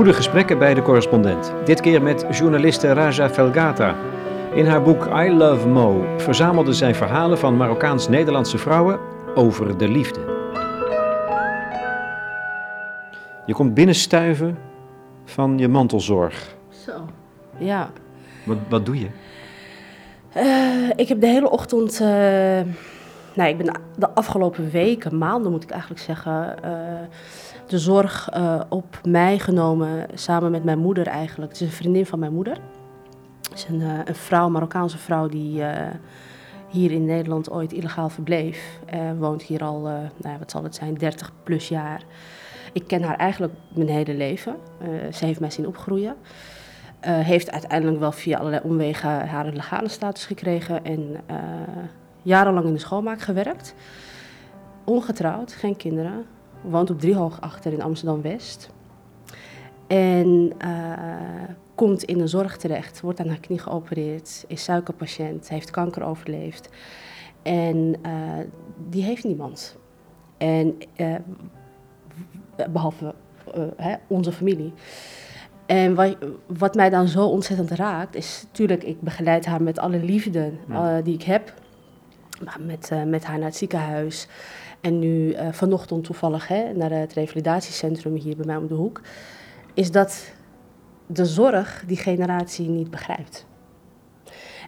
Goede gesprekken bij de correspondent. Dit keer met journaliste Raja Felgata. In haar boek I Love Mo verzamelde zij verhalen van Marokkaans-Nederlandse vrouwen over de liefde. Je komt binnenstuiven van je mantelzorg. Zo, ja. Wat, wat doe je? Uh, ik heb de hele ochtend. Uh, nou, ik ben de afgelopen weken, maanden moet ik eigenlijk zeggen. Uh, de zorg op mij genomen. Samen met mijn moeder eigenlijk. Het is een vriendin van mijn moeder. Het is een, een vrouw, Marokkaanse vrouw die hier in Nederland ooit illegaal verbleef. woont hier al, nou, wat zal het zijn, 30 plus jaar. Ik ken haar eigenlijk mijn hele leven. ze heeft mij zien opgroeien. Heeft uiteindelijk wel via allerlei omwegen haar legale status gekregen en jarenlang in de schoonmaak gewerkt. Ongetrouwd, geen kinderen. Woont op Driehoog achter in Amsterdam-West. En uh, komt in de zorg terecht, wordt aan haar knie geopereerd, is suikerpatiënt, heeft kanker overleefd. En die heeft niemand. En behalve hè, onze familie. En wat, wat, mij dan zo ontzettend raakt, is natuurlijk, ik begeleid haar met alle liefde die ik heb. Maar met, met haar naar het ziekenhuis. En nu uh, vanochtend toevallig hè, naar het revalidatiecentrum hier bij mij om de hoek. Is dat de zorg die generatie niet begrijpt.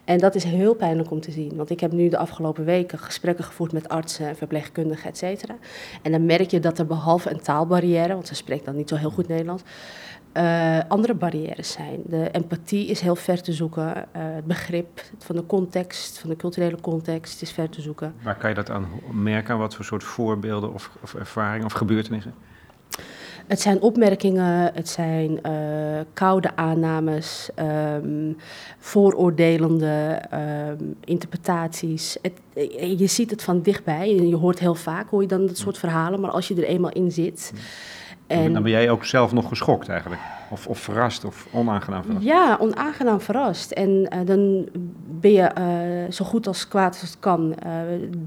En dat is heel pijnlijk om te zien. Want ik heb nu de afgelopen weken gesprekken gevoerd met artsen, verpleegkundigen, et cetera. En dan merk je dat er behalve een taalbarrière, want ze spreekt dan niet zo heel goed Nederlands, uh, andere barrières zijn. De empathie is heel ver te zoeken. Uh, het begrip van de context, van de culturele context, is ver te zoeken. Waar kan je dat aan merken? Wat voor soort voorbeelden of, of ervaringen of gebeurtenissen? Het zijn opmerkingen, het zijn uh, koude aannames, um, vooroordelende um, interpretaties. Het, je ziet het van dichtbij en je hoort heel vaak hoor je dan dat soort verhalen, maar als je er eenmaal in zit. En, dan ben jij ook zelf nog geschokt eigenlijk? Of, of verrast of onaangenaam verrast? Ja, onaangenaam verrast. En uh, dan ben je uh, zo goed als kwaad als het kan, uh,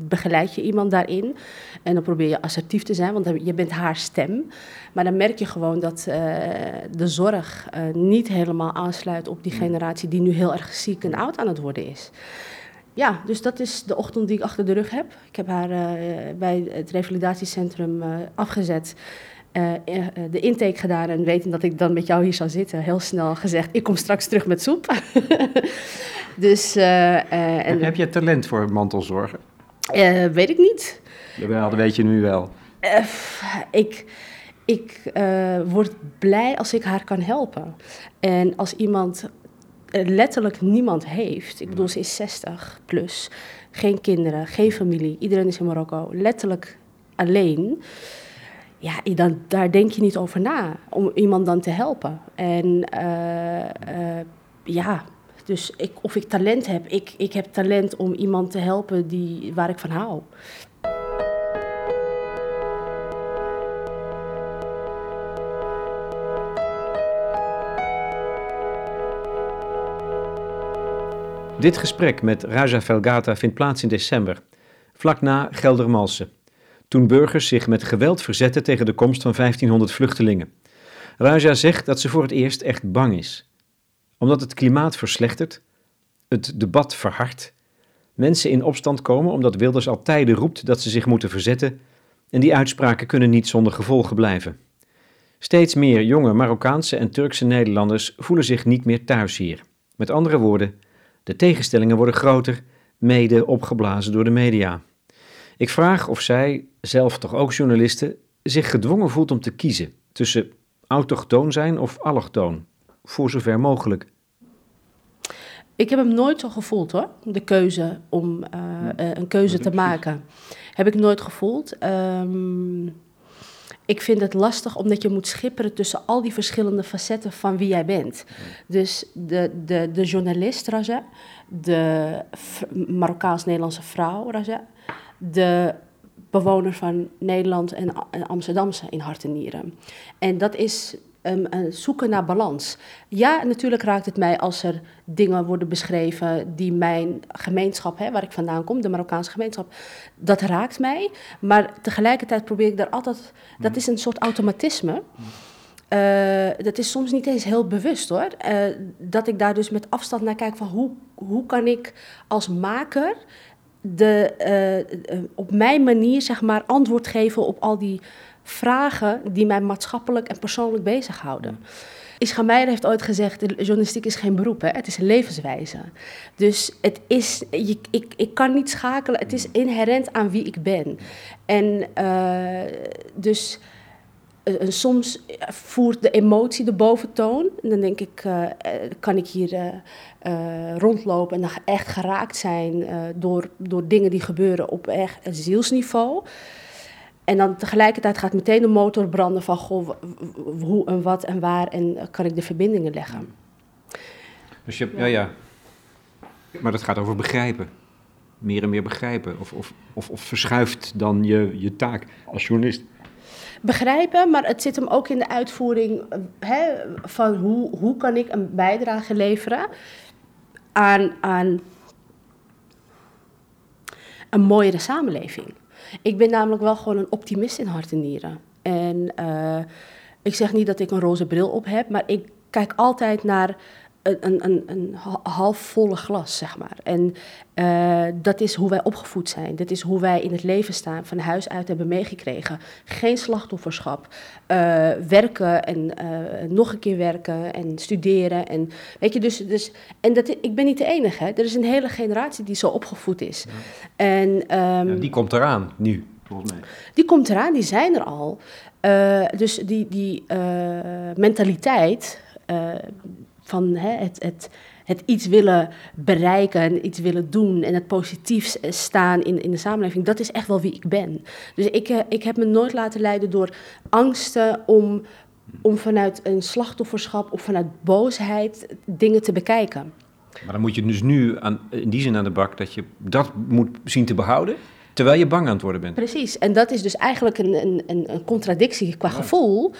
begeleid je iemand daarin. En dan probeer je assertief te zijn, want je bent haar stem. Maar dan merk je gewoon dat de zorg niet helemaal aansluit op die hmm. generatie die nu heel erg ziek en oud aan het worden is. Ja, dus dat is de ochtend die ik achter de rug heb. Ik heb haar bij het revalidatiecentrum afgezet. Uh, de intake gedaan en weten dat ik dan met jou hier zou zitten, heel snel gezegd: ik kom straks terug met soep. dus, uh, en, heb je talent voor mantelzorgen? weet ik niet. Jawel, dat weet je nu wel. ik ik word blij als ik haar kan helpen. En als iemand letterlijk niemand heeft, ik bedoel, ze is 60 plus, geen kinderen, geen familie, iedereen is in Marokko, letterlijk alleen ja, dan, daar denk je niet over na om iemand dan te helpen. En uh, uh, ja, dus ik, of ik talent heb. Ik, ik heb talent om iemand te helpen die, waar ik van hou. Dit gesprek met Raja Velgata vindt plaats in december, vlak na Geldermalsen toen burgers zich met geweld verzetten tegen de komst van 1500 vluchtelingen. Raja zegt dat ze voor het eerst echt bang is. Omdat het klimaat verslechtert, het debat verhardt, mensen in opstand komen omdat Wilders al tijden roept dat ze zich moeten verzetten en die uitspraken kunnen niet zonder gevolgen blijven. Steeds meer jonge Marokkaanse en Turkse Nederlanders voelen zich niet meer thuis hier. Met andere woorden, de tegenstellingen worden groter, mede opgeblazen door de media. Ik vraag of zij, zelf toch ook journalisten, zich gedwongen voelt om te kiezen tussen autochtoon zijn of allochtoon, voor zover mogelijk. Ik heb hem nooit zo gevoeld hoor, de keuze om uh, een keuze te maken. Heb ik nooit gevoeld. Um, ik vind het lastig omdat je moet schipperen tussen al die verschillende facetten van wie jij bent. Dus de, de, de journalist Raja, de Marokkaans-Nederlandse vrouw Raja, de bewoner van Nederland en Amsterdamse in hart en nieren. En dat is um, zoeken naar balans. Ja, natuurlijk raakt het mij als er dingen worden beschreven die mijn gemeenschap, hè, waar ik vandaan kom, de Marokkaanse gemeenschap, dat raakt mij. Maar tegelijkertijd probeer ik daar altijd, dat is een soort automatisme. Uh, dat is soms niet eens heel bewust hoor. Uh, dat ik daar dus met afstand naar kijk van hoe, hoe kan ik als maker de, uh, op mijn manier zeg maar antwoord geven op al die vragen die mij maatschappelijk en persoonlijk bezighouden. Ischa Meijer heeft ooit gezegd, journalistiek is geen beroep, hè? het is een levenswijze. Dus het is, je, ik, ik kan niet schakelen, het is inherent aan wie ik ben. En uh, dus uh, soms voert de emotie de boventoon. En dan denk ik, uh, kan ik hier rondlopen en dan echt geraakt zijn door, door dingen die gebeuren op echt zielsniveau. En dan tegelijkertijd gaat meteen de motor branden van goh, hoe en wat en waar en kan ik de verbindingen leggen. Dus ja. ja, Maar dat gaat over begrijpen. Meer en meer begrijpen. Of, of, of, of verschuift dan je, je taak als journalist. Begrijpen, maar het zit hem ook in de uitvoering hè, van hoe, hoe kan ik een bijdrage leveren aan, aan een mooiere samenleving. Ik ben namelijk wel gewoon een optimist in hart en nieren. En uh, ik zeg niet dat ik een roze bril op heb, maar ik kijk altijd naar een, een, een halfvolle glas, zeg maar. En uh, dat is hoe wij opgevoed zijn. Dat is hoe wij in het leven staan, van huis uit hebben meegekregen. Geen slachtofferschap. Uh, werken en uh, nog een keer werken en studeren. En, weet je, dus, dus, en dat, ik ben niet de enige. Hè. Er is een hele generatie die zo opgevoed is. Ja. En, um, ja, die komt eraan nu, volgens mij. Die komt eraan, die zijn er al. dus die, die mentaliteit van hè, het, het, het iets willen bereiken en iets willen doen en het positief staan in, in de samenleving, dat is echt wel wie ik ben. Dus ik, eh, ik heb me nooit laten leiden door angsten om, om vanuit een slachtofferschap of vanuit boosheid dingen te bekijken. Maar dan moet je dus nu aan, in die zin aan de bak dat je dat moet zien te behouden. Terwijl je bang aan het worden bent. Precies, en dat is dus eigenlijk een, een, een contradictie qua gevoel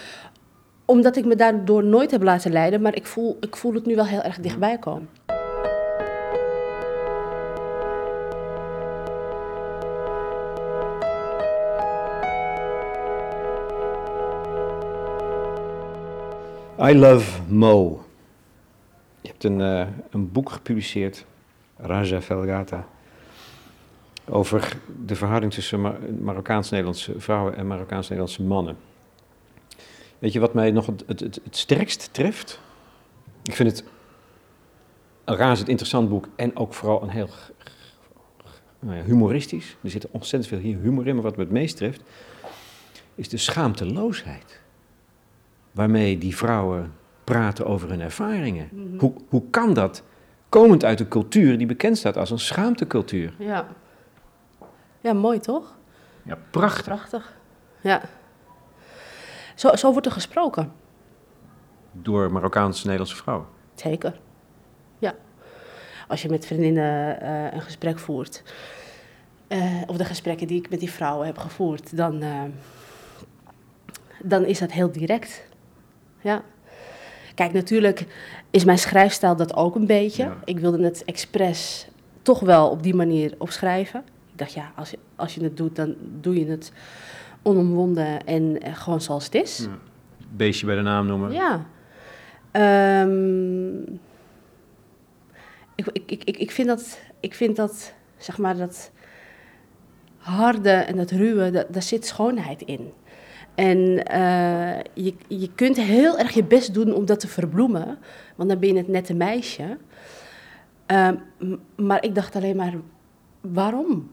omdat ik me daardoor nooit heb laten leiden, maar ik voel, ik voel het nu wel heel erg dichtbij komen. I Love Mo. Je hebt een, uh, een boek gepubliceerd, Raja Velgata, over de verhouding tussen Mar Marokkaans-Nederlandse vrouwen en Marokkaans-Nederlandse mannen. Weet je wat mij nog het, het, het, het sterkst treft? Ik vind het een razend interessant boek en ook vooral een heel nou ja, humoristisch. Er zit ontzettend veel humor in, maar wat me het meest treft, is de schaamteloosheid. Waarmee die vrouwen praten over hun ervaringen. Mhm. hoe, hoe kan dat? Komend uit een cultuur die bekend staat als een schaamtecultuur. Ja. Ja, mooi toch? Ja, prachtig. Prachtig. Ja. Zo, zo wordt er gesproken. Door Marokkaanse-Nederlandse vrouwen? Zeker, ja. Als je met vriendinnen uh, een gesprek voert, uh, of de gesprekken die ik met die vrouwen heb gevoerd, dan, uh, dan is dat heel direct. Ja. Kijk, natuurlijk is mijn schrijfstijl dat ook een beetje. Ja. Ik wilde het expres toch wel op die manier opschrijven. Ik dacht, ja, als je, als je het doet, dan doe je het onomwonden en uh, gewoon zoals het is. Beestje bij de naam noemen. Ja. Um, ik, ik, ik, ik, vind dat, ik vind dat, zeg maar, dat harde en dat ruwe, dat, daar zit schoonheid in. En uh, je, je kunt heel erg je best doen om dat te verbloemen, want dan ben je het nette meisje. Um, maar ik dacht alleen maar, waarom?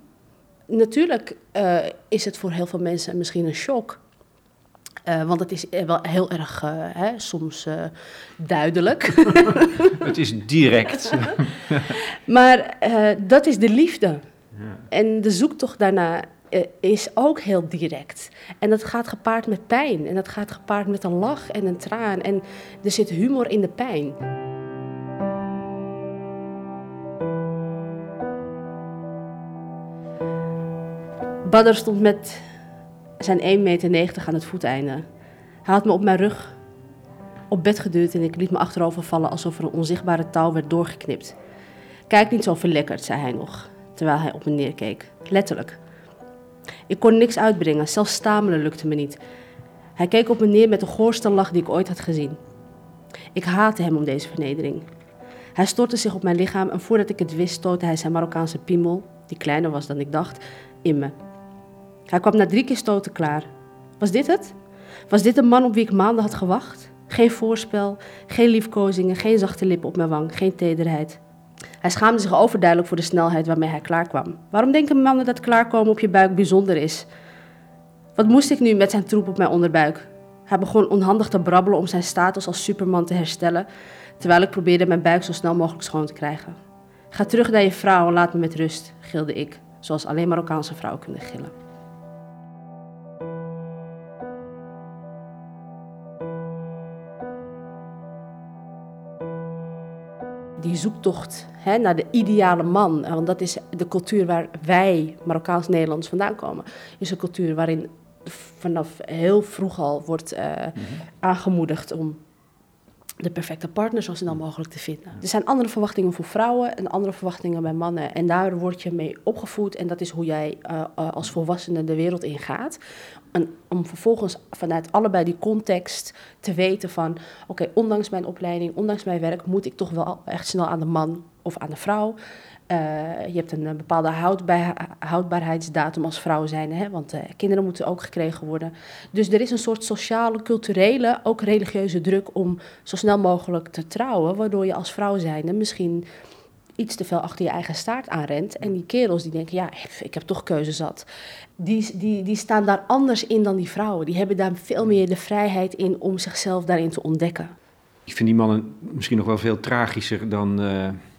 Natuurlijk uh, is het voor heel veel mensen misschien een shock. Uh, want het is wel heel erg uh, hè, soms duidelijk. het is direct. maar dat is de liefde. Ja. En de zoektocht daarna is ook heel direct. En dat gaat gepaard met pijn. En dat gaat gepaard met een lach en een traan. En er zit humor in de pijn. Badr stond met zijn 1,90 meter aan het voeteinde. Hij had me op mijn rug op bed geduwd en ik liet me achterover vallen alsof er een onzichtbare touw werd doorgeknipt. Kijk niet zo verlekkerd, zei hij nog, terwijl hij op me neerkeek. Letterlijk. Ik kon niks uitbrengen, zelfs stamelen lukte me niet. Hij keek op me neer met de goorste lach die ik ooit had gezien. Ik haatte hem om deze vernedering. Hij stortte zich op mijn lichaam en voordat ik het wist stootte hij zijn Marokkaanse piemel, die kleiner was dan ik dacht, in me. Hij kwam na drie keer stoten klaar. Was dit het? Was dit de man op wie ik maanden had gewacht? Geen voorspel, geen liefkozingen, geen zachte lippen op mijn wang, geen tederheid. Hij schaamde zich overduidelijk voor de snelheid waarmee hij klaarkwam. Waarom denken mannen dat klaarkomen op je buik bijzonder is? Wat moest ik nu met zijn troep op mijn onderbuik? Hij begon onhandig te brabbelen om zijn status als superman te herstellen, terwijl ik probeerde mijn buik zo snel mogelijk schoon te krijgen. Ga terug naar je vrouw en laat me met rust, gilde ik, zoals alleen Marokkaanse vrouwen kunnen gillen. Die zoektocht hè, naar de ideale man, want dat is de cultuur waar wij, Marokkaans-Nederlanders, vandaan komen, is een cultuur waarin vanaf heel vroeg al wordt uh, aangemoedigd om de perfecte partner zo snel mogelijk te vinden. Er zijn andere verwachtingen voor vrouwen en andere verwachtingen bij mannen. En daar word je mee opgevoed en dat is hoe jij uh, als volwassene de wereld ingaat. En om vervolgens vanuit allebei die context te weten van... oké, ondanks mijn opleiding, ondanks mijn werk... moet ik toch wel echt snel aan de man of aan de vrouw... Uh, je hebt een bepaalde houdbaarheidsdatum als vrouw zijn, hè, want uh, kinderen moeten ook gekregen worden. Dus er is een soort sociale, culturele, ook religieuze druk om zo snel mogelijk te trouwen, waardoor je als vrouw zijnde misschien iets te veel achter je eigen staart aanrent. En die kerels die denken, ja, ik heb toch keuze zat. Die, die, die staan daar anders in dan die vrouwen. Die hebben daar veel meer de vrijheid in om zichzelf daarin te ontdekken. Ik vind die mannen misschien nog wel veel tragischer dan,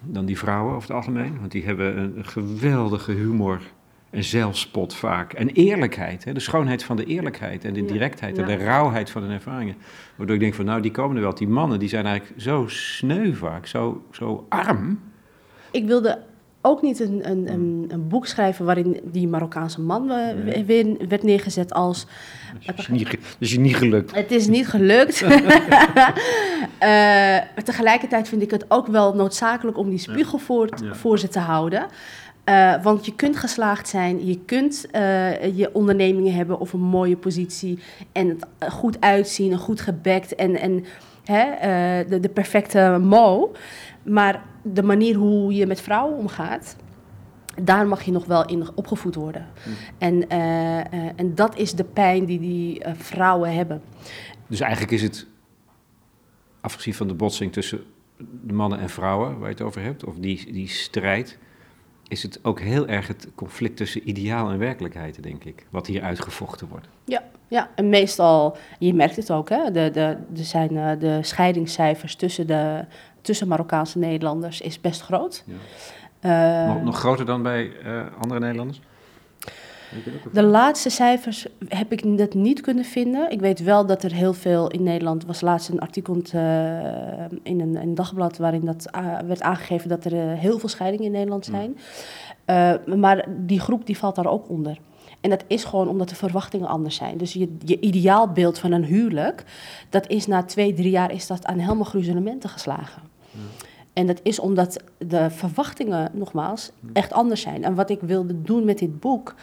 dan die vrouwen over het algemeen. Want die hebben een geweldige humor en zelfspot vaak. En eerlijkheid, hè? de schoonheid van de eerlijkheid en de directheid en de rauwheid van hun ervaringen. Waardoor ik denk van, nou, die komen er wel. Die mannen, die zijn eigenlijk zo sneu vaak, zo, zo arm. Ik wilde ook niet een, een, een, een, boek schrijven waarin die Marokkaanse man weer werd neergezet als. Dat is, niet, is niet gelukt. Het is niet gelukt. uh, tegelijkertijd vind ik het ook wel noodzakelijk om die spiegel voor, voor ze te houden. Uh, want je kunt geslaagd zijn, je kunt uh, je ondernemingen hebben of een mooie positie en het goed uitzien en goed gebekt en, en hè, uh, de, de perfecte mo. Maar de manier hoe je met vrouwen omgaat, daar mag je nog wel in opgevoed worden. Hm. En, en dat is de pijn die die vrouwen hebben. Dus eigenlijk is het, afgezien van de botsing tussen de mannen en vrouwen, waar je het over hebt, of die, die strijd, is het ook heel erg het conflict tussen ideaal en werkelijkheid, denk ik, wat hier uitgevochten wordt. Ja, ja en meestal, je merkt het ook, hè, de, de, er zijn de scheidingscijfers tussen de tussen Marokkaanse Nederlanders is best groot. Ja. Uh, nog, groter dan bij uh, andere Nederlanders? De laatste cijfers heb ik dat niet kunnen vinden. Ik weet wel dat er heel veel in Nederland was laatst een artikel uh, in een, een, dagblad waarin dat werd aangegeven dat er heel veel scheidingen in Nederland zijn. Mm. maar die groep die valt daar ook onder. En dat is gewoon omdat de verwachtingen anders zijn. Dus je, je ideaalbeeld van een huwelijk, dat is na twee, drie jaar is dat aan helemaal gruzelementen geslagen. En dat is omdat de verwachtingen, nogmaals, echt anders zijn. En wat ik wilde doen met dit boek,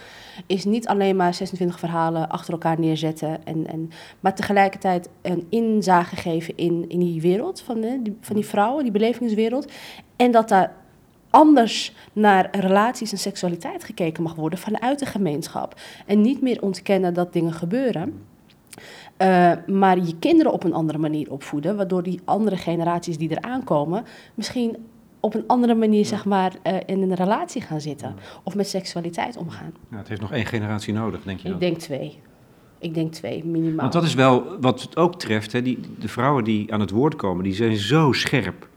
is niet alleen maar 26 verhalen achter elkaar neerzetten. En, en, maar tegelijkertijd een inzage geven in, in die wereld van, die, van die vrouwen, die belevingswereld. En dat daar anders naar relaties en seksualiteit gekeken mag worden vanuit de gemeenschap. En niet meer ontkennen dat dingen gebeuren. Uh, maar je kinderen op een andere manier opvoeden, waardoor die andere generaties die eraan komen, misschien op een andere manier zeg maar, uh, in een relatie gaan zitten. Of met seksualiteit omgaan. Ja, het heeft nog één generatie nodig, denk je Ik denk twee. Ik denk twee, minimaal. Want dat is wel wat het ook treft. Hè? Die, de vrouwen die aan het woord komen, die zijn zo scherp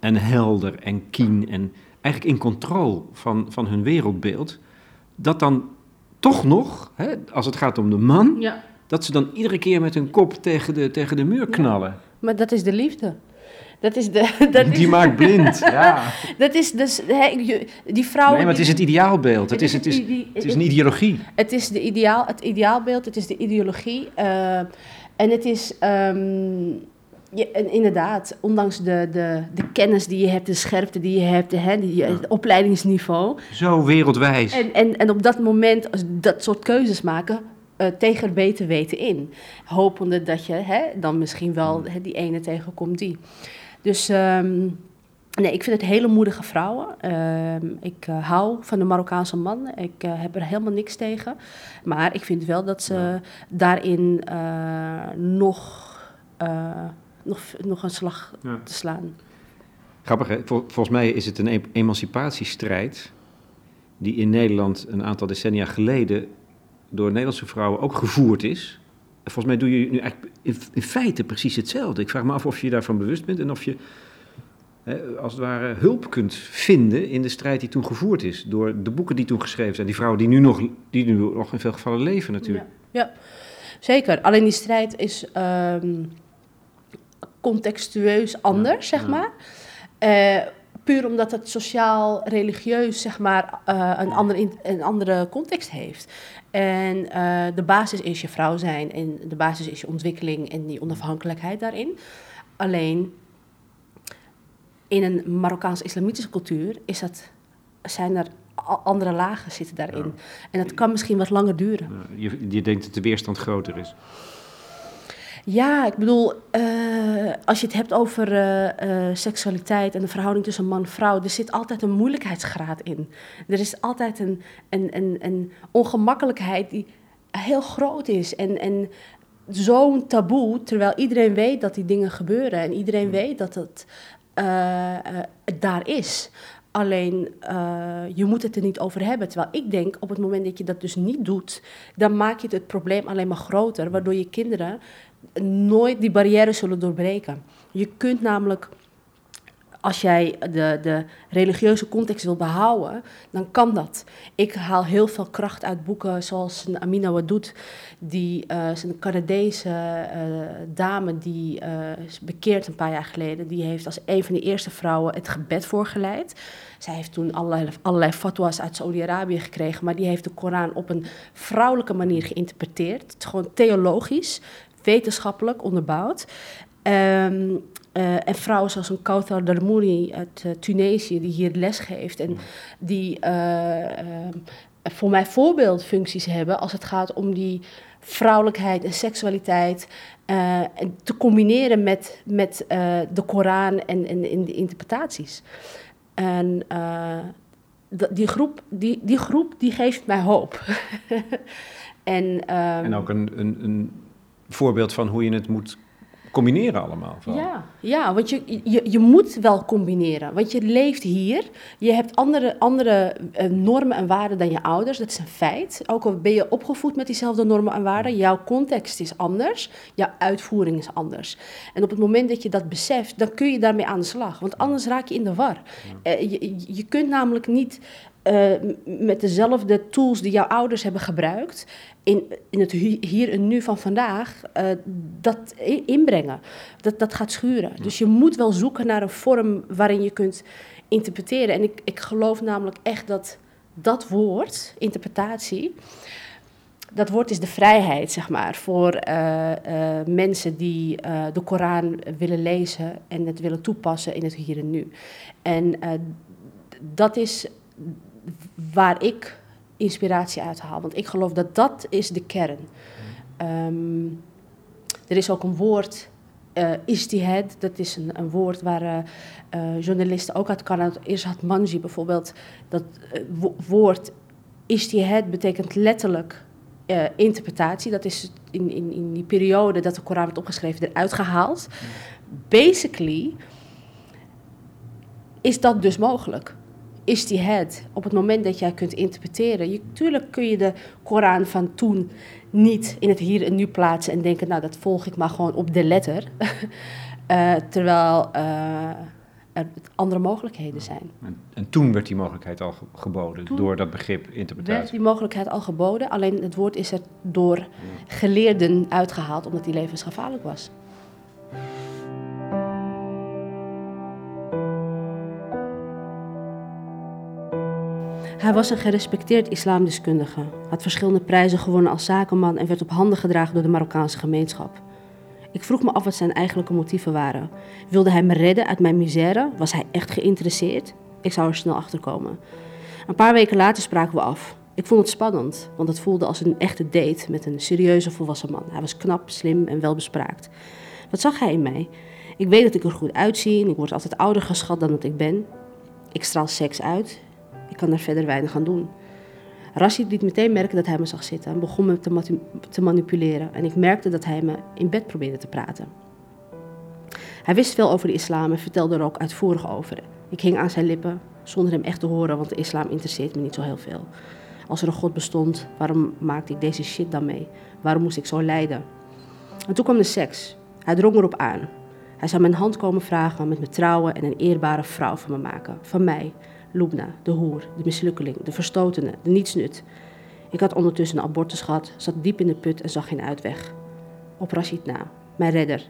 en helder en kien en eigenlijk in controle van, van hun wereldbeeld. Dat dan toch nog, hè, als het gaat om de man, ja dat ze dan iedere keer met hun kop tegen de, tegen de muur knallen. maar dat is de liefde. Dat is de, dat die maakt blind, ja. Dat is dus, die vrouwen... Nee, maar het is het ideaalbeeld, het, is, het, is, het is een ideologie. Het is de ideaal, het ideaalbeeld, het is de ideologie. Uh, en het is... Um, ja, en inderdaad, ondanks de, de, de kennis die je hebt, de scherpte die je hebt, hè, die, het opleidingsniveau. Zo wereldwijs. En, en, en op dat moment, dat soort keuzes maken, uh, tegen beter weten in. Hopende dat je hè, dan misschien wel hè, die ene tegenkomt die. Dus ehm, nee, ik vind het hele moedige vrouwen. Ehm, ik uh, hou van de Marokkaanse man. Ik uh, heb er helemaal niks tegen. Maar ik vind wel dat ze daarin nog, nog, nog een slag ja. te slaan. Grappig, hè? Vol, volgens mij is het een e emancipatiestrijd die in Nederland een aantal decennia geleden door Nederlandse vrouwen ook gevoerd is. Volgens mij doe je nu eigenlijk in, feite precies hetzelfde. Ik vraag me af of je daarvan bewust bent en of je hè, als het ware hulp kunt vinden in de strijd die toen gevoerd is. Door de boeken die toen geschreven zijn. Die vrouwen die nu nog, die nu nog in veel gevallen leven natuurlijk. Ja, ja. zeker. Alleen die strijd is um, contextueus anders, zeg maar. Uh, puur omdat het sociaal-religieus zeg maar, uh, een, andere, een andere context heeft. En uh, de basis is je vrouw zijn en de basis is je ontwikkeling en die onafhankelijkheid daarin. Alleen in een Marokkaans-islamitische cultuur is dat, zijn er andere lagen zitten daarin. En dat kan misschien wat langer duren. Ja, je, je denkt dat de weerstand groter is. Ja, ik bedoel, uh, als je het hebt over uh, uh, seksualiteit en de verhouding tussen man en vrouw, er zit altijd een moeilijkheidsgraad in. Er is altijd een, een, een, een ongemakkelijkheid die heel groot is. En, en zo'n taboe, terwijl iedereen weet dat die dingen gebeuren en iedereen weet dat het daar is. Alleen je moet het er niet over hebben. Terwijl ik denk, op het moment dat je dat dus niet doet, dan maak je het, het probleem alleen maar groter. Waardoor je kinderen nooit die barrières zullen doorbreken. Je kunt namelijk, als jij de, de religieuze context wil behouden, dan kan dat. Ik haal heel veel kracht uit boeken zoals Amina Wadoud, die uh, is een Canadese uh, dame die uh, bekeerd een paar jaar geleden. Die heeft als een van de eerste vrouwen het gebed voorgeleid. Zij heeft toen allerlei, allerlei fatwa's uit Saudi-Arabië gekregen, maar die heeft de Koran op een vrouwelijke manier geïnterpreteerd. Gewoon theologisch wetenschappelijk onderbouwd. Um, uh, en vrouwen zoals een Kauthar Darmouni uit uh, Tunesië, die hier les geeft en die uh, voor mij voorbeeldfuncties hebben als het gaat om die vrouwelijkheid en seksualiteit te combineren met, met de Koran en, en, en de interpretaties. En die groep, die, die groep die geeft mij hoop. en, um, en ook een, een, een voorbeeld van hoe je het moet combineren allemaal. Ja, ja, want je, je, je moet wel combineren. Want je leeft hier, je hebt andere, andere uh, normen en waarden dan je ouders, dat is een feit. Ook al ben je opgevoed met diezelfde normen en waarden, jouw context is anders, jouw uitvoering is anders. En op het moment dat je dat beseft, dan kun je daarmee aan de slag. Want anders raak je in de war. Uh, je, je kunt namelijk niet uh, met dezelfde tools die jouw ouders hebben gebruikt, in, in het hier en nu van vandaag, uh, dat inbrengen. Dat, dat gaat schuren. Dus je moet wel zoeken naar een vorm waarin je kunt interpreteren. En ik, ik geloof namelijk echt dat dat woord, interpretatie, dat woord is de vrijheid, zeg maar, voor uh, uh, mensen die uh, de Koran willen lezen en het willen toepassen in het hier en nu. En dat is waar ik inspiratie uit haal. Want ik geloof dat dat is de kern. Um, er is ook een woord, uh, istihad, dat is een, een woord waar uh, uh, journalisten ook uit Canada, Irzad Manji bijvoorbeeld, dat woord istihad betekent letterlijk interpretatie. Dat is in, in, in die periode dat de Koran werd opgeschreven eruit gehaald. Basically is dat dus mogelijk is die het op het moment dat jij kunt interpreteren. Je, tuurlijk kun je de Koran van toen niet in het hier en nu plaatsen en denken, nou dat volg ik maar gewoon op de letter. uh, terwijl uh, er andere mogelijkheden zijn. En, en, toen werd die mogelijkheid al geboden door dat begrip interpretatie? werd die mogelijkheid al geboden, alleen het woord is er door geleerden uitgehaald omdat die levensgevaarlijk was. Hij was een gerespecteerd islamdeskundige, had verschillende prijzen gewonnen als zakenman en werd op handen gedragen door de Marokkaanse gemeenschap. Ik vroeg me af wat zijn eigenlijke motieven waren. Wilde hij me redden uit mijn misère? Was hij echt geïnteresseerd? Ik zou er snel achter komen. Een paar weken later spraken we af. Ik vond het spannend, want het voelde als een echte date met een serieuze volwassen man. Hij was knap, slim en welbespraakt. Wat zag hij in mij? Ik weet dat ik er goed uitzie en ik word altijd ouder geschat dan dat ik ben. Ik straal seks uit. Ik kan er verder weinig aan doen. Rashid liet meteen merken dat hij me zag zitten en begon me te, te manipuleren. En ik merkte dat hij me in bed probeerde te praten. Hij wist veel over de islam en vertelde er ook uitvoerig over. Ik hing aan zijn lippen, zonder hem echt te horen, want de islam interesseert me niet zo heel veel. Als er een God bestond, waarom maakte ik deze shit dan mee? Waarom moest ik zo lijden? En toen kwam de seks. Hij drong erop aan. Hij zou mijn hand komen vragen met me trouwen en een eerbare vrouw van me maken. Van mij, Lubna, de hoer, de mislukkeling, de verstotene, de nietsnut. Ik had ondertussen een abortus gehad, zat diep in de put en zag geen uitweg. Op Rashid na, mijn redder.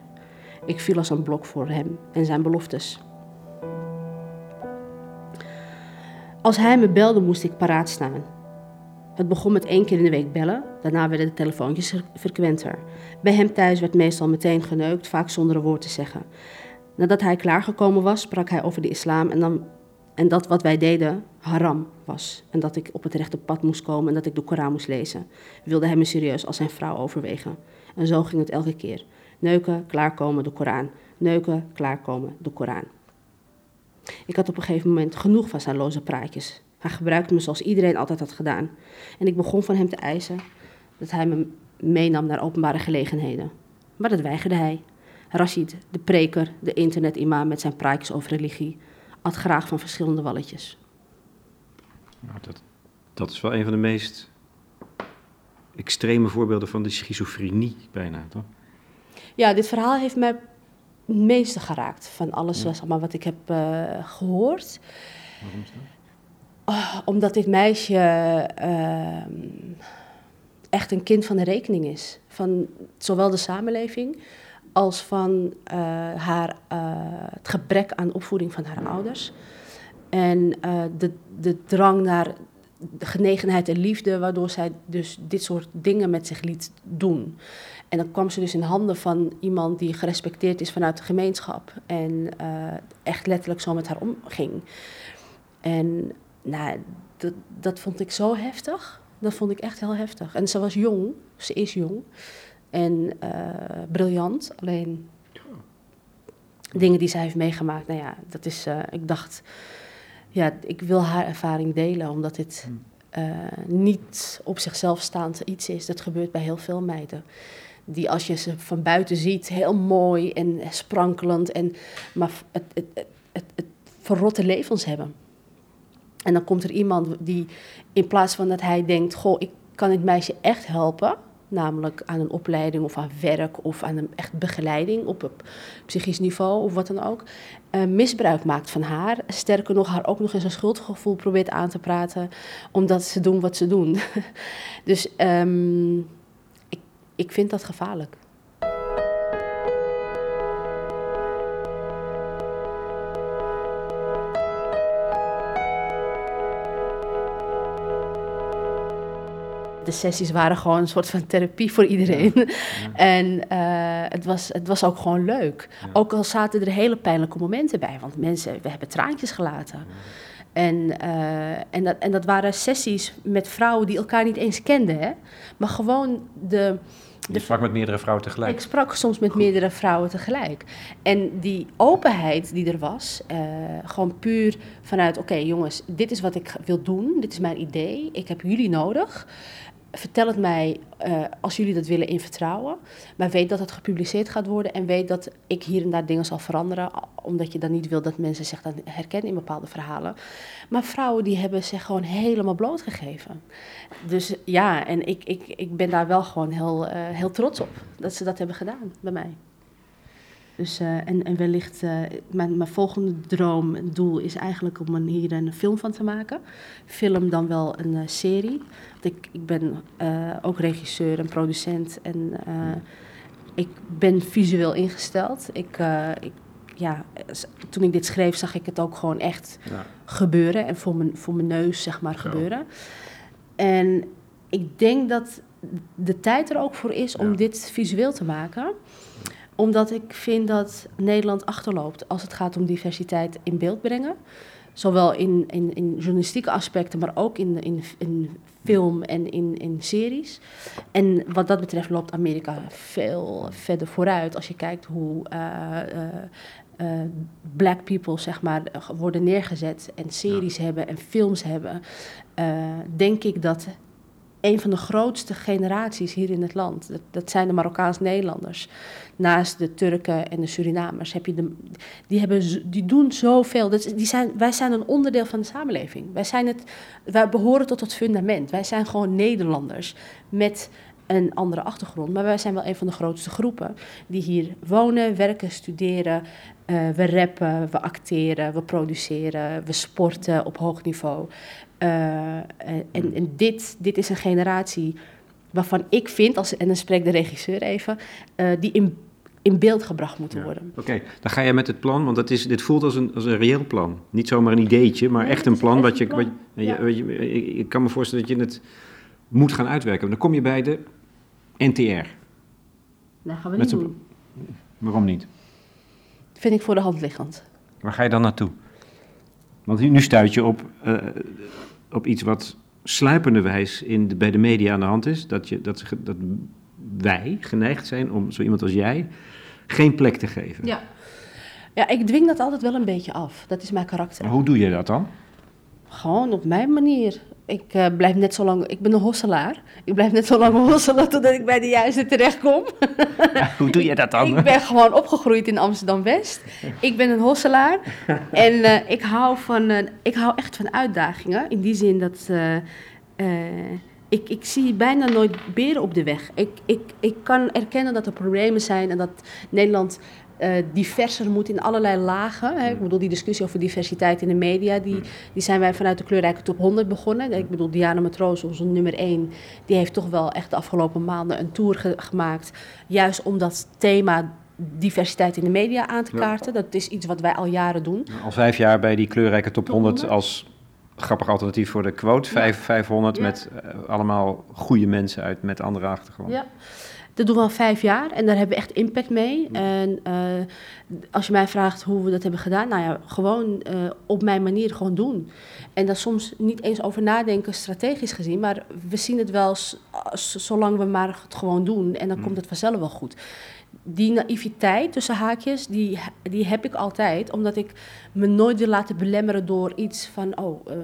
Ik viel als een blok voor hem en zijn beloftes. Als hij me belde, moest ik paraat staan. Het begon met één keer in de week bellen, daarna werden de telefoontjes frequenter. Bij hem thuis werd meestal meteen geneukt, vaak zonder een woord te zeggen. Nadat hij klaargekomen was, sprak hij over de islam en, dan, en dat wat wij deden haram was. En dat ik op het rechte pad moest komen en dat ik de Koran moest lezen. Wilde hij me serieus als zijn vrouw overwegen. En zo ging het elke keer. Neuken, klaarkomen, de Koran. Neuken, klaarkomen, de Koran. Ik had op een gegeven moment genoeg van zijn loze praatjes. Hij gebruikte me zoals iedereen altijd had gedaan. En ik begon van hem te eisen dat hij me meenam naar openbare gelegenheden. Maar dat weigerde hij. Rashid, de preker, de internet-imam met zijn praatjes over religie, at graag van verschillende walletjes. Nou, dat, dat is wel een van de meest extreme voorbeelden van de schizofrenie, bijna, toch? Ja, dit verhaal heeft mij het meeste geraakt van alles zeg maar, wat ik heb uh, gehoord. Waarom is dat? Oh, omdat dit meisje uh, echt een kind van de rekening is. Van zowel de samenleving als van uh, haar, uh, het gebrek aan opvoeding van haar ouders. En de, de drang naar de genegenheid en liefde, waardoor zij dus dit soort dingen met zich liet doen. En dan kwam ze dus in handen van iemand die gerespecteerd is vanuit de gemeenschap. En echt letterlijk zo met haar omging. En nou, dat, dat vond ik zo heftig. Dat vond ik echt heel heftig. En ze was jong, ze is jong. En uh, briljant. Alleen dingen die zij heeft meegemaakt, nou ja, dat is, uh, ik dacht, ja, ik wil haar ervaring delen, omdat dit uh, niet op zichzelf staand iets is. Dat gebeurt bij heel veel meiden. Die als je ze van buiten ziet, heel mooi en sprankelend, en, maar het, het, het, het, het verrotte levens hebben. En dan komt er iemand die in plaats van dat hij denkt: Goh, ik kan dit meisje echt helpen. Namelijk aan een opleiding of aan werk of aan een echt begeleiding op, op psychisch niveau of wat dan ook. Uh, misbruik maakt van haar. Sterker nog, haar ook nog eens een schuldgevoel probeert aan te praten. Omdat ze doen wat ze doen. dus um, ik, ik vind dat gevaarlijk. De sessies waren gewoon een soort van therapie voor iedereen. En uh, het, was, het was ook gewoon leuk. Ook al zaten er hele pijnlijke momenten bij, want mensen, we hebben traantjes gelaten. En, uh, en, dat, en dat waren sessies met vrouwen die elkaar niet eens kenden, hè? maar gewoon de. Je sprak met meerdere vrouwen tegelijk? Ik sprak soms met meerdere vrouwen tegelijk. En die openheid die er was, uh, gewoon puur vanuit: oké, okay, jongens, dit is wat ik wil doen, dit is mijn idee, ik heb jullie nodig vertel het mij uh, als jullie dat willen in vertrouwen. Maar weet dat het gepubliceerd gaat worden en weet dat ik hier en daar dingen zal veranderen. Omdat je dan niet wil dat mensen zich dan herkennen in bepaalde verhalen. Maar vrouwen die hebben zich gewoon helemaal blootgegeven. Dus ja, en ik, ik, ik ben daar wel gewoon heel, uh, heel trots op dat ze dat hebben gedaan bij mij. Dus, uh, en, en wellicht, uh, mijn, mijn volgende droom, doel is eigenlijk om hier een film van te maken. Film dan wel een uh, serie. Want ik, ik ben ook regisseur en producent en ik ben visueel ingesteld. Ik, ik, ja, toen ik dit schreef zag ik het ook gewoon echt ja. gebeuren en voor mijn, voor mijn neus zeg maar gebeuren. En ik denk dat de tijd er ook voor is om ja. dit visueel te maken. Omdat ik vind dat Nederland achterloopt als het gaat om diversiteit in beeld brengen. Zowel in, in, in journalistieke aspecten, maar ook in, in, in film en in, in series. En wat dat betreft loopt Amerika veel verder vooruit als je kijkt hoe uh, uh, black people zeg maar, worden neergezet en series hebben en films hebben. denk ik dat een van de grootste generaties hier in het land. Dat, dat zijn de Marokkaans-Nederlanders. Naast de Turken en de Surinamers heb je de, die, hebben, die doen zoveel. Dat, die zijn, wij zijn een onderdeel van de samenleving. Wij, zijn het, wij behoren tot het fundament. Wij zijn gewoon Nederlanders met een andere achtergrond. Maar wij zijn wel een van de grootste groepen die hier wonen, werken, studeren. Uh, we rappen, we acteren, we produceren, we sporten op hoog niveau. Uh, en, en dit, dit is een generatie waarvan ik vind, als, en dan spreekt de regisseur even, uh, die in, in beeld gebracht moeten worden. Oké, dan ga je met het plan, want dat is, dit voelt als een, als een reëel plan. Niet zomaar een ideetje, maar echt een plan. wat je, Wat, ja. je, ik, kan me voorstellen dat je het moet gaan uitwerken. Dan kom je bij de NTR. Dat gaan we niet doen. Waarom niet? Vind ik voor de hand liggend. Waar ga je dan naartoe? Want nu stuit je op, uh, op iets wat sluipenderwijs in de, bij de media aan de hand is. Dat, je, dat, dat wij geneigd zijn om zo iemand als jij geen plek te geven. Ja. ja, ik dwing dat altijd wel een beetje af. Dat is mijn karakter. Maar hoe doe je dat dan? Gewoon op mijn manier ik uh, blijf net zo lang, ik ben een hosselaar. Ik blijf net zo lang hosselen totdat ik bij de juiste terechtkom. Ja, hoe doe je dat dan? ik ben gewoon opgegroeid in Amsterdam-West. Ik ben een hosselaar. en uh, ik, hou van, uh, ik hou echt van uitdagingen. In die zin dat ik, ik zie bijna nooit beren op de weg. Ik, ik, ik kan erkennen dat er problemen zijn en dat Nederland diverser moet in allerlei lagen. Hè. Ik bedoel, die discussie over diversiteit in de media, die, die zijn wij vanuit de kleurrijke top 100 begonnen. Ik bedoel, Diana Matroos, onze nummer 1, die heeft toch wel echt de afgelopen maanden een tour gemaakt. Juist om dat thema diversiteit in de media aan te kaarten. Dat is iets wat wij al jaren doen. Al vijf jaar bij die kleurrijke top 100 als grappig alternatief voor de quote. Vijf, 500 met uh, allemaal goede mensen uit met andere achtergrond. Ja. Dat doen we al vijf jaar en daar hebben we echt impact mee. En uh, als je mij vraagt hoe we dat hebben gedaan, nou ja, gewoon uh, op mijn manier gewoon doen. En daar soms niet eens over nadenken, strategisch gezien, maar we zien het wel zolang we maar het gewoon doen en dan komt het vanzelf wel goed die naïviteit tussen haakjes, die, die heb ik altijd. Omdat ik me nooit wil laten belemmeren door iets van... oh, uh,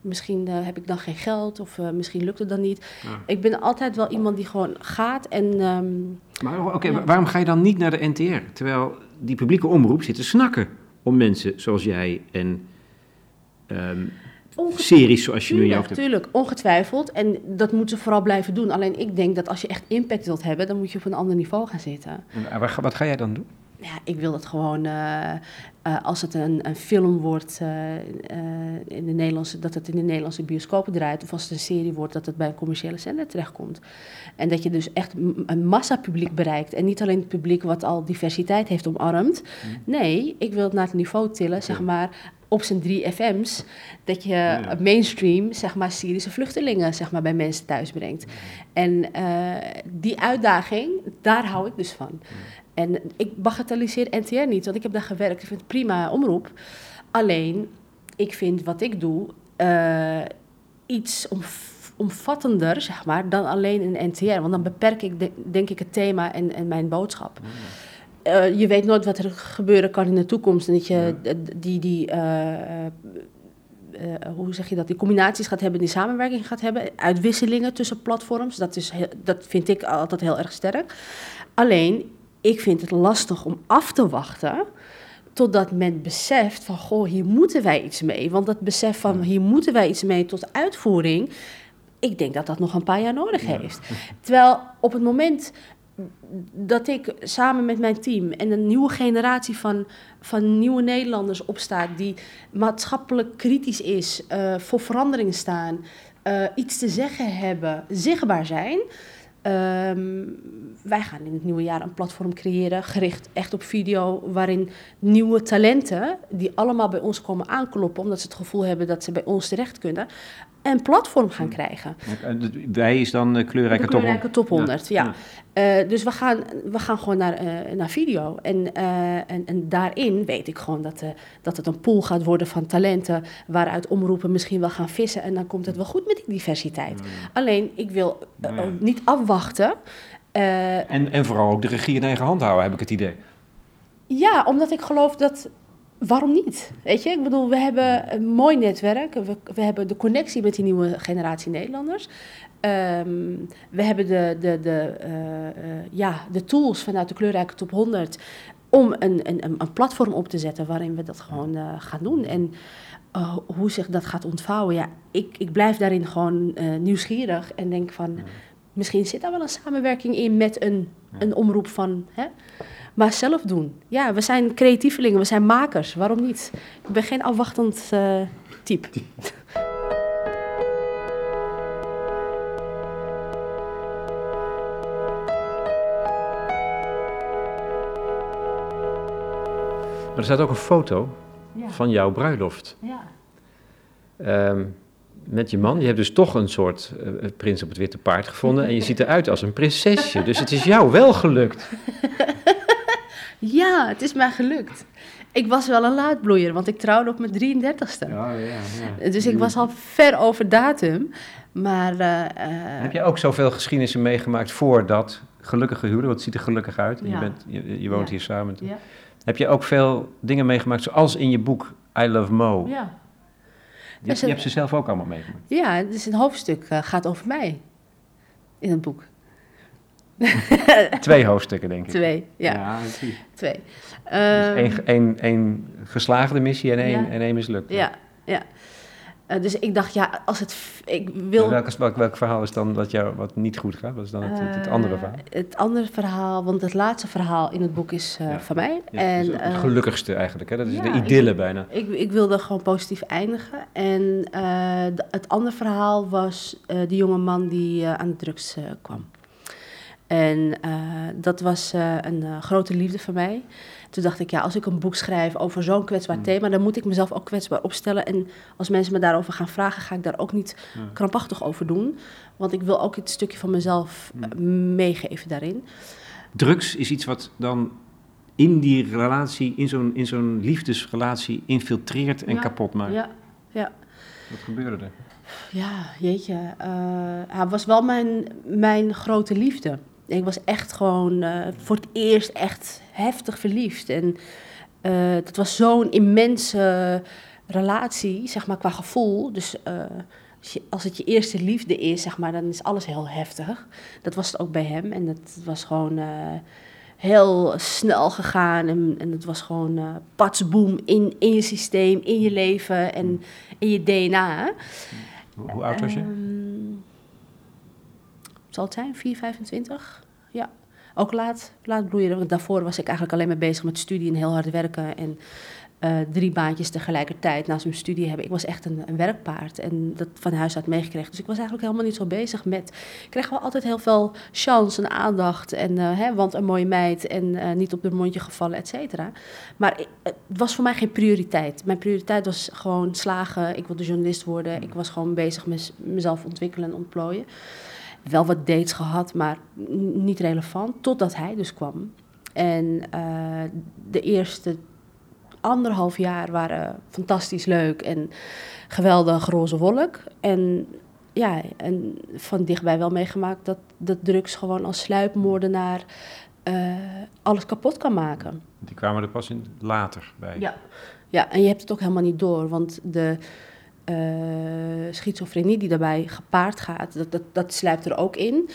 misschien uh, heb ik dan geen geld of uh, misschien lukt het dan niet. Ja. Ik ben altijd wel iemand die gewoon gaat en... Um, maar oké, okay, ja. waarom ga je dan niet naar de NTR? Terwijl die publieke omroep zit te snakken om mensen zoals jij en... Um, series zoals je nu in je hoofd Tuurlijk, ongetwijfeld. En dat moeten ze vooral blijven doen. Alleen ik denk dat als je echt impact wilt hebben, dan moet je op een ander niveau gaan zitten. En wat, wat ga jij dan doen? Ja, ik wil het gewoon, uh, uh, als het een, een film wordt uh, in de Nederlandse, dat het in de Nederlandse bioscopen draait, of als het een serie wordt, dat het bij een commerciële zender terechtkomt. En dat je dus echt een massapubliek bereikt. En niet alleen het publiek wat al diversiteit heeft omarmd. Mm. Nee, ik wil het naar het niveau tillen, zeg maar, op zijn drie FM's, dat je ja. mainstream, zeg maar, Syrische vluchtelingen, zeg maar, bij mensen thuis brengt. En uh, die uitdaging, daar hou ik dus van. En ik bagatelliseer NTR niet, want ik heb daar gewerkt. Ik vind het prima omroep. Alleen, ik vind wat ik doe uh, iets omvattender, zeg maar, dan alleen een NTR. Want dan beperk ik, de, denk ik, het thema en, en mijn boodschap. Ja. Uh, je weet nooit wat er gebeuren kan in de toekomst. En dat je ja. die, die uh, uh, hoe zeg je dat, die combinaties gaat hebben, die samenwerking gaat hebben. Uitwisselingen tussen platforms. Dat, is heel, dat vind ik altijd heel erg sterk. Alleen, ik vind het lastig om af te wachten totdat men beseft van, goh, hier moeten wij iets mee. Want dat besef van, hier moeten wij iets mee tot uitvoering, ik denk dat dat nog een paar jaar nodig heeft. Terwijl op het moment dat ik samen met mijn team en een nieuwe generatie van, van nieuwe Nederlanders opstaat die maatschappelijk kritisch is, uh, voor verandering staan, uh, iets te zeggen hebben, zichtbaar zijn. Um, wij gaan in het nieuwe jaar een platform creëren, gericht echt op video, waarin nieuwe talenten, die allemaal bij ons komen aankloppen, omdat ze het gevoel hebben dat ze bij ons terecht kunnen, een platform gaan krijgen. Wij is dan de kleurrijke, de kleurrijke top 100. ja. Ja. Eh, dus we gaan, we gaan gewoon naar, eh, naar video. En, eh, en, en daarin weet ik gewoon dat, eh, dat het een pool gaat worden van talenten. waaruit omroepen misschien wel gaan vissen. En dan komt het wel goed met die diversiteit. Alleen, ik wil eh, Nou ja. niet afwachten. Eh, En, en vooral ook de regie in eigen hand houden, heb ik het idee. Ja, omdat ik geloof dat. Waarom niet? Weet je, ik bedoel, we hebben een mooi netwerk. We, we hebben de connectie met die nieuwe generatie Nederlanders. Ehm, we hebben de, de, de, eh, eh, ja, de tools vanuit de kleurrijke top 100 om een, een, een- platform op te zetten waarin we dat gewoon eh, gaan doen. En hoe zich dat gaat ontvouwen, ja, ik, ik blijf daarin gewoon nieuwsgierig en denk van, misschien zit daar wel een samenwerking in met een, een omroep van, hè? Maar zelf doen. Ja, we zijn creatievelingen, we zijn makers, waarom niet? Ik ben geen afwachtend eh, type. Maar er staat ook een foto Ja. van jouw bruiloft. Ja. Ehm, met je man. Je hebt dus toch een soort eh, prins op het witte paard gevonden. En je ziet eruit als een prinsesje. Dus het is jou wel gelukt. ja, het is mij gelukt. Ik was wel een laadbloeier, want ik trouwde op mijn 33ste. Ja, ja, ja. Dus ik was al ver over datum. Maar eh, eh, Heb je ook zoveel geschiedenissen meegemaakt voor dat gelukkige huwelijk? Want het ziet er gelukkig uit. En Ja. Je, bent, je, je woont hier samen. ja. Heb je ook veel dingen meegemaakt, zoals in je boek I Love Mo? Ja. Je, hebt- je hebt ze zelf ook allemaal meegemaakt. ja, dus een hoofdstuk eh, gaat over mij in het boek. Twee hoofdstukken, denk ik. Twee, ja, precies. twee. Dus Ehm, één, één, één geslaagde missie en één, Ja. en één mislukte. Ja, ja. Eh, dus ik dacht, ja, als het... Ik wil... Welk, welk, welk verhaal is dan dat jou wat niet goed gaat? Wat is dan het, het, het andere Eh, verhaal? Het andere verhaal, want het laatste verhaal in het boek is eh, Ja. van mij. Ja, en, dat is ook het gelukkigste eigenlijk. Hè? Dat is ja, de ik- idylle bijna. ik, ik wilde gewoon positief eindigen. En eh, de- het andere verhaal was eh de jonge man die aan de drugs eh, kwam. En eh, dat was eh, een eh, grote liefde voor mij. Toen dacht ik, ja, als ik een boek schrijf over zo'n kwetsbaar thema, dan moet ik mezelf ook kwetsbaar opstellen. En als mensen me daarover gaan vragen, ga ik daar ook niet krampachtig over doen. Want ik wil ook het stukje van mezelf eh, meegeven daarin. Drugs is iets wat dan in die relatie, in zo'n, in zo'n liefdesrelatie, infiltreert en Ja. kapot maakt. Ja, ja. Wat gebeurde er? Ja, jeetje. hij was wel mijn, mijn grote liefde. Ik was echt gewoon eh, voor het eerst echt heftig verliefd. En eh dat was zo'n immense relatie, zeg maar, qua gevoel. Dus eh, als, je- als het je eerste liefde is, zeg maar, dan is alles heel heftig. Dat was het ook bij hem. En dat was gewoon heel snel gegaan. En, en het was gewoon eh patsboom in, in je systeem, in je leven en in je DNA. Hoe, hoe oud was je? Zal het zijn? 4, 25? Ja. Ook laat, laat bloeien. Want daarvoor was ik eigenlijk alleen maar bezig met studie en heel hard werken. En eh, drie baantjes tegelijkertijd naast mijn studie hebben. Ik was echt een, een werkpaard en dat van huis uit meegekregen. Dus ik was eigenlijk helemaal niet zo bezig met... Ik kreeg wel altijd heel veel chance en aandacht. En, eh, hè, want een mooie meid en eh, niet op de mondje gevallen, et cetera. Maar het was voor mij geen prioriteit. Mijn prioriteit was gewoon slagen. Ik wilde journalist worden. Ik was gewoon bezig met mezelf ontwikkelen en ontplooien. Wel wat dates gehad, maar niet relevant. Totdat hij dus kwam. En eh, de eerste anderhalf jaar waren fantastisch leuk en geweldig roze wolk. En ja, en van dichtbij wel meegemaakt dat, dat drugs gewoon als sluipmoordenaar eh, alles kapot kan maken. Die kwamen er pas in later bij. Ja. ja, en je hebt het ook helemaal niet door, want de eh, schizofrenie die daarbij gepaard gaat, dat, dat, dat sluipt er ook in.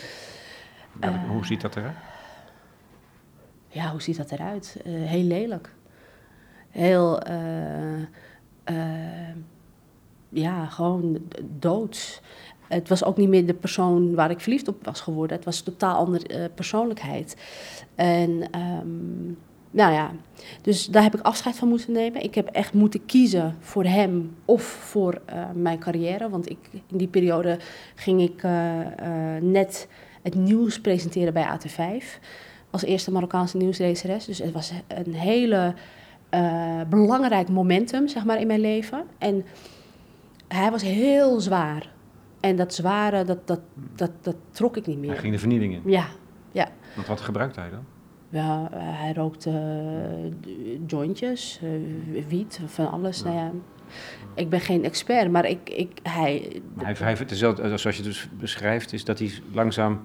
Eh. hoe ziet dat eruit? Ja, hoe ziet dat eruit? Eh, heel lelijk. Heel, ja, gewoon doods. Het was ook niet meer de persoon waar ik verliefd op was geworden. Het was een totaal andere persoonlijkheid. En ehm, nou ja, dus daar heb ik afscheid van moeten nemen. Ik heb echt moeten kiezen voor hem of voor eh, mijn carrière. Want ik, in die periode ging ik eh, eh, net het nieuws presenteren bij AT5 als eerste Marokkaanse nieuwslezeres. Dus het was een hele belangrijk momentum, zeg maar, in mijn leven. En hij was heel zwaar. En dat zware, dat, dat, dat, dat trok ik niet Hij meer. ging de vernieling in. Ja, ja. Want wat gebruikte hij dan? Ja, hij rookte eh, jointjes, eh, wiet, van alles. Nou ja, ik ben geen expert, maar ik, ik, hij, hij, hij, het is wel, zoals je het dus beschrijft, is dat hij langzaam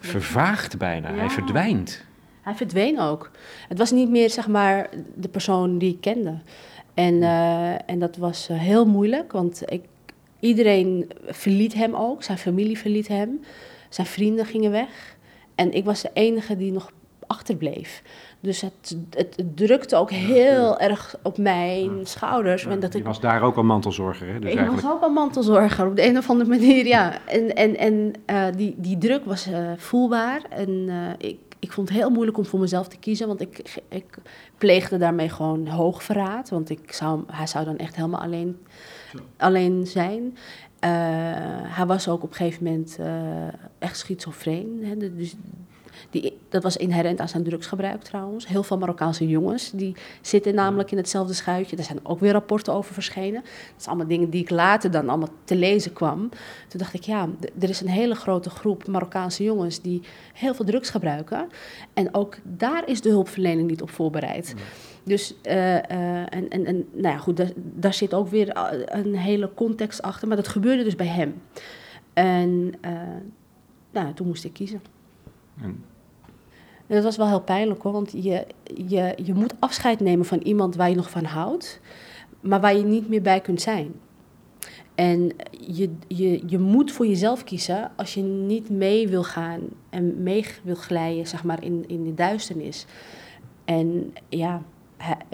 vervaagt bijna. Hij verdwijnt. hij verdween ook. Het was niet meer, zeg maar, de persoon die ik kende. En, eh, en dat was eh, heel moeilijk, want ik, iedereen verliet hem ook. Zijn familie verliet hem. Zijn vrienden gingen weg. En ik was de enige die nog achterbleef. Dus het, het, drukte ook heel erg op mijn schouders. Ja, en dat je ik was daar ook al mantelzorger, hè? Dus ik eigenlijk... was ook al mantelzorger op de een of andere manier, ja. En, en, en eh, die, die druk was eh, voelbaar. En eh, ik, ik vond het heel moeilijk om voor mezelf te kiezen. Want ik, ik pleegde daarmee gewoon hoogverraad. Want ik zou, hij zou dan echt helemaal alleen, alleen zijn. Hij was ook op een gegeven moment echt schizofreen. Hè? Dus die, dat was inherent aan zijn drugsgebruik trouwens. Heel veel Marokkaanse jongens die zitten namelijk in hetzelfde schuitje. Daar zijn ook weer rapporten over verschenen. Dat zijn allemaal dingen die ik later dan allemaal te lezen kwam. Toen dacht ik, ja, er is een hele grote groep Marokkaanse jongens die heel veel drugs gebruiken. En ook daar is de hulpverlening niet op voorbereid. Dus, eh, eh, en, en, en nou ja, goed, daar, daar zit ook weer eh, een hele context achter. Maar dat gebeurde dus bij hem. En nou, toen moest ik kiezen. En- En dat was wel heel pijnlijk hoor, want je, je, je moet afscheid nemen van iemand waar je nog van houdt, maar waar je niet meer bij kunt zijn. En je, je, je moet voor jezelf kiezen als je niet mee wil gaan en mee wil glijden, zeg maar, in, in de duisternis. En ja,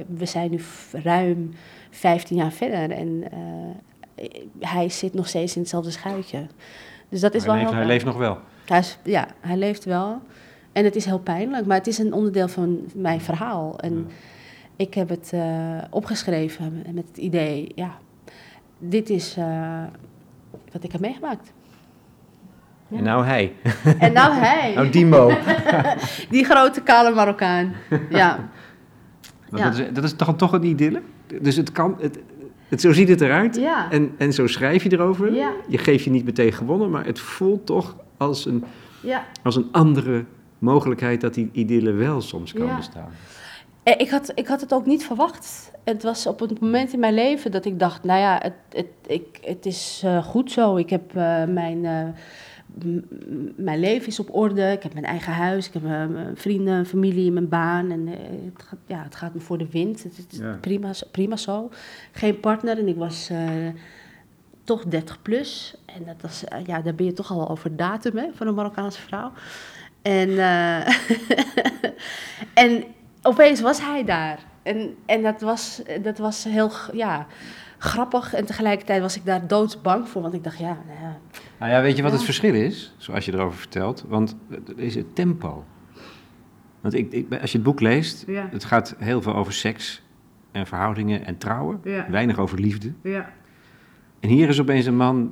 we zijn nu ruim 15 jaar verder en eh, hij zit nog steeds in hetzelfde schuitje. Dus dat is hij, wel leeft, hij leeft nog wel. hij is, ja, hij leeft wel. En het is heel pijnlijk, maar het is een onderdeel van mijn verhaal. En Ja. ik heb het eh, opgeschreven met het idee, ja, dit is eh, wat ik heb meegemaakt. Ja. En nou hij. En nou hij, Nou Dimo. die grote kale Marokkaan. Ja. Dat, is, dat is toch, toch een idylle? Dus het kan... Het, het, zo ziet het eruit. ja, En, en zo schrijf je erover. Ja. Je geeft je niet meteen gewonnen, maar het voelt toch als een, ja. als een andere mogelijkheid dat die idylle wel soms kan Ja. bestaan. Eh, Ik had, ik had het ook niet verwacht. Het was op een moment in mijn leven dat ik dacht, nou ja, het, het, ik, het is eh, goed zo. Ik heb eh, mijn, mijn leven is op orde. Ik heb mijn eigen huis. Ik heb mijn vrienden, familie, mijn baan. En het, gaat, ja, het gaat me voor de wind. Het, is Ja. prima, zo- prima zo. Geen partner en ik was toch 30 plus. En dat was, ja, daar ben je toch al over datum hè, voor een Marokkaanse vrouw. En, eh, en opeens was hij daar. En, en dat, was, dat was heel ja, grappig. En tegelijkertijd was ik daar doodsbang voor. Want ik dacht, ja, nou ja, Nou ja, weet je wat Ja. het verschil is, zoals je erover vertelt? Want het is het tempo. Want ik, ik, als je het boek leest, Ja. het gaat heel veel over seks en verhoudingen en trouwen. Weinig over liefde. ja, En hier is opeens een man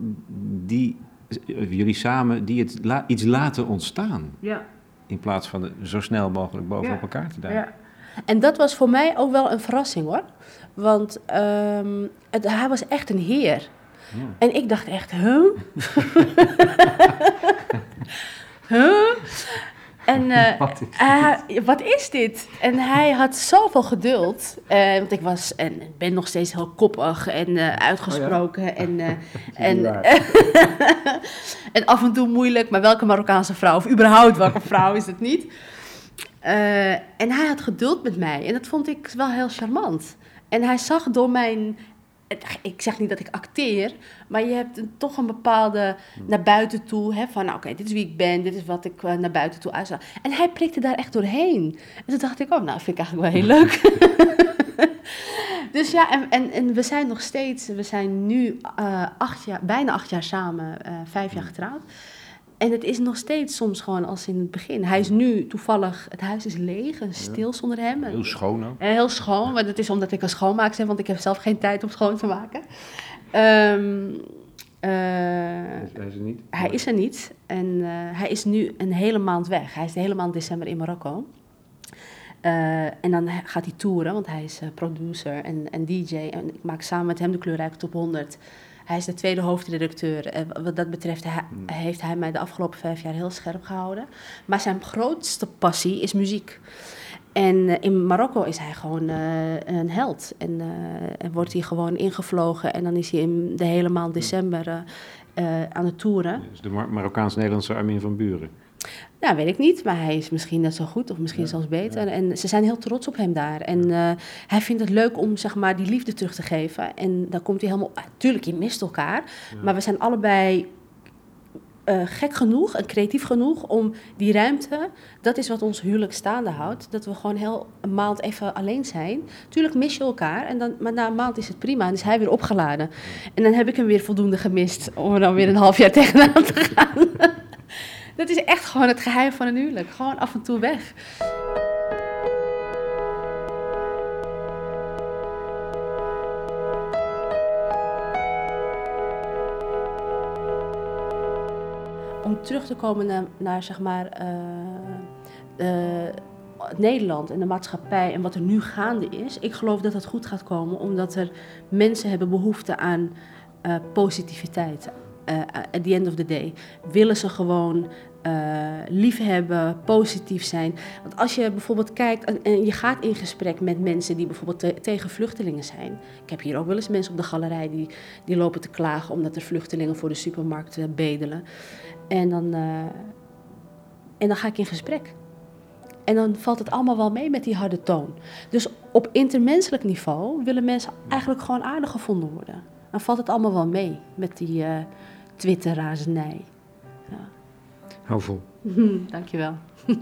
die, jullie samen, die het la- iets laten ontstaan. ja. In plaats van zo snel mogelijk bovenop Ja. elkaar te duiken. Ja. En dat was voor mij ook wel een verrassing hoor. Want ehm, het, hij was echt een heer. Ja. En ik dacht echt, huh? huh? En eh, Wat is wat is dit? En hij had zoveel geduld. eh, want ik was en ben nog steeds heel koppig en eh, uitgesproken. En, eh, en, en af en toe moeilijk. Maar welke Marokkaanse vrouw, of überhaupt welke vrouw is het niet? En hij had geduld met mij. En dat vond ik wel heel charmant. En hij zag door mijn. Ik zeg niet dat ik acteer, maar je hebt een, toch een bepaalde naar buiten toe. Hè, van, nou, oké, dit is wie ik ben, dit is wat ik eh, naar buiten toe uitstraal. En hij prikte daar echt doorheen. En toen dacht ik, oh, nou, vind ik eigenlijk wel heel leuk. dus ja, en, en, en we zijn nog steeds, we zijn nu eh, acht jaar, bijna acht jaar samen, eh, vijf jaar getrouwd. En het is nog steeds soms gewoon als in het begin. Hij is nu toevallig, het huis is leeg en stil zonder hem. Heel schoon ook. En heel schoon, maar dat is omdat ik een schoonmaakster ben, want ik heb zelf geen tijd om schoon te maken. Ehm, eh, Hij is er niet. hij is er niet en eh, hij is nu een hele maand weg. Hij is de hele maand december in Marokko. Eh, en dan gaat hij toeren, want hij is eh, producer en, en DJ. En ik maak samen met hem de kleurrijke top 100. Hij is de tweede hoofdredacteur. En wat dat betreft hij- Hmm. heeft hij mij de afgelopen vijf jaar heel scherp gehouden. Maar zijn grootste passie is muziek. En eh, in Marokko is hij gewoon eh, een held. En, eh, en wordt hij gewoon ingevlogen. En dan is hij in de hele maand december eh, eh, aan het toeren. Dus de Mar- Marokkaans-Nederlandse Armin van Buren. Nou, weet ik niet, maar hij is misschien net zo goed of misschien zelfs beter. En ze zijn heel trots op hem daar. En eh, hij vindt het leuk om zeg maar, die liefde terug te geven. En daar komt hij helemaal... Tuurlijk, je mist elkaar. Maar we zijn allebei eh, gek genoeg en creatief genoeg om die ruimte... Dat is wat ons huwelijk staande houdt. Dat we gewoon heel een maand even alleen zijn. Tuurlijk mis je elkaar, en dan, maar na een maand is het prima. En is hij weer opgeladen. En dan heb ik hem weer voldoende gemist om er dan weer een half jaar tegenaan te gaan. Dat is echt gewoon het geheim van een huwelijk. Gewoon af en toe weg. Om terug te komen naar, naar zeg maar, eh, Nederland en de maatschappij en wat er nu gaande is. Ik geloof dat het goed gaat komen, omdat er mensen hebben behoefte aan eh, positiviteit. At the end of the day willen ze gewoon eh liefhebben, positief zijn. Want als je bijvoorbeeld kijkt en, je gaat in gesprek met mensen die bijvoorbeeld te- tegen vluchtelingen zijn. Ik heb hier ook wel eens mensen op de galerij die, die lopen te klagen omdat er vluchtelingen voor de supermarkt eh, bedelen. En dan, eh, en dan ga ik in gesprek. En dan valt het allemaal wel mee met die harde toon. Dus op intermenselijk niveau willen mensen eigenlijk gewoon aardig gevonden worden. Dan valt het allemaal wel mee met die eh Twitter-razernij. Hou vol. Dankjewel.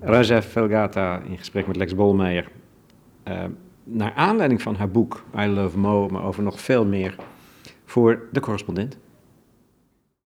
Raja Felgata in gesprek met Lex Bolmeijer. Eh, naar aanleiding van haar boek I Love Mo, maar over nog veel meer, voor de correspondent.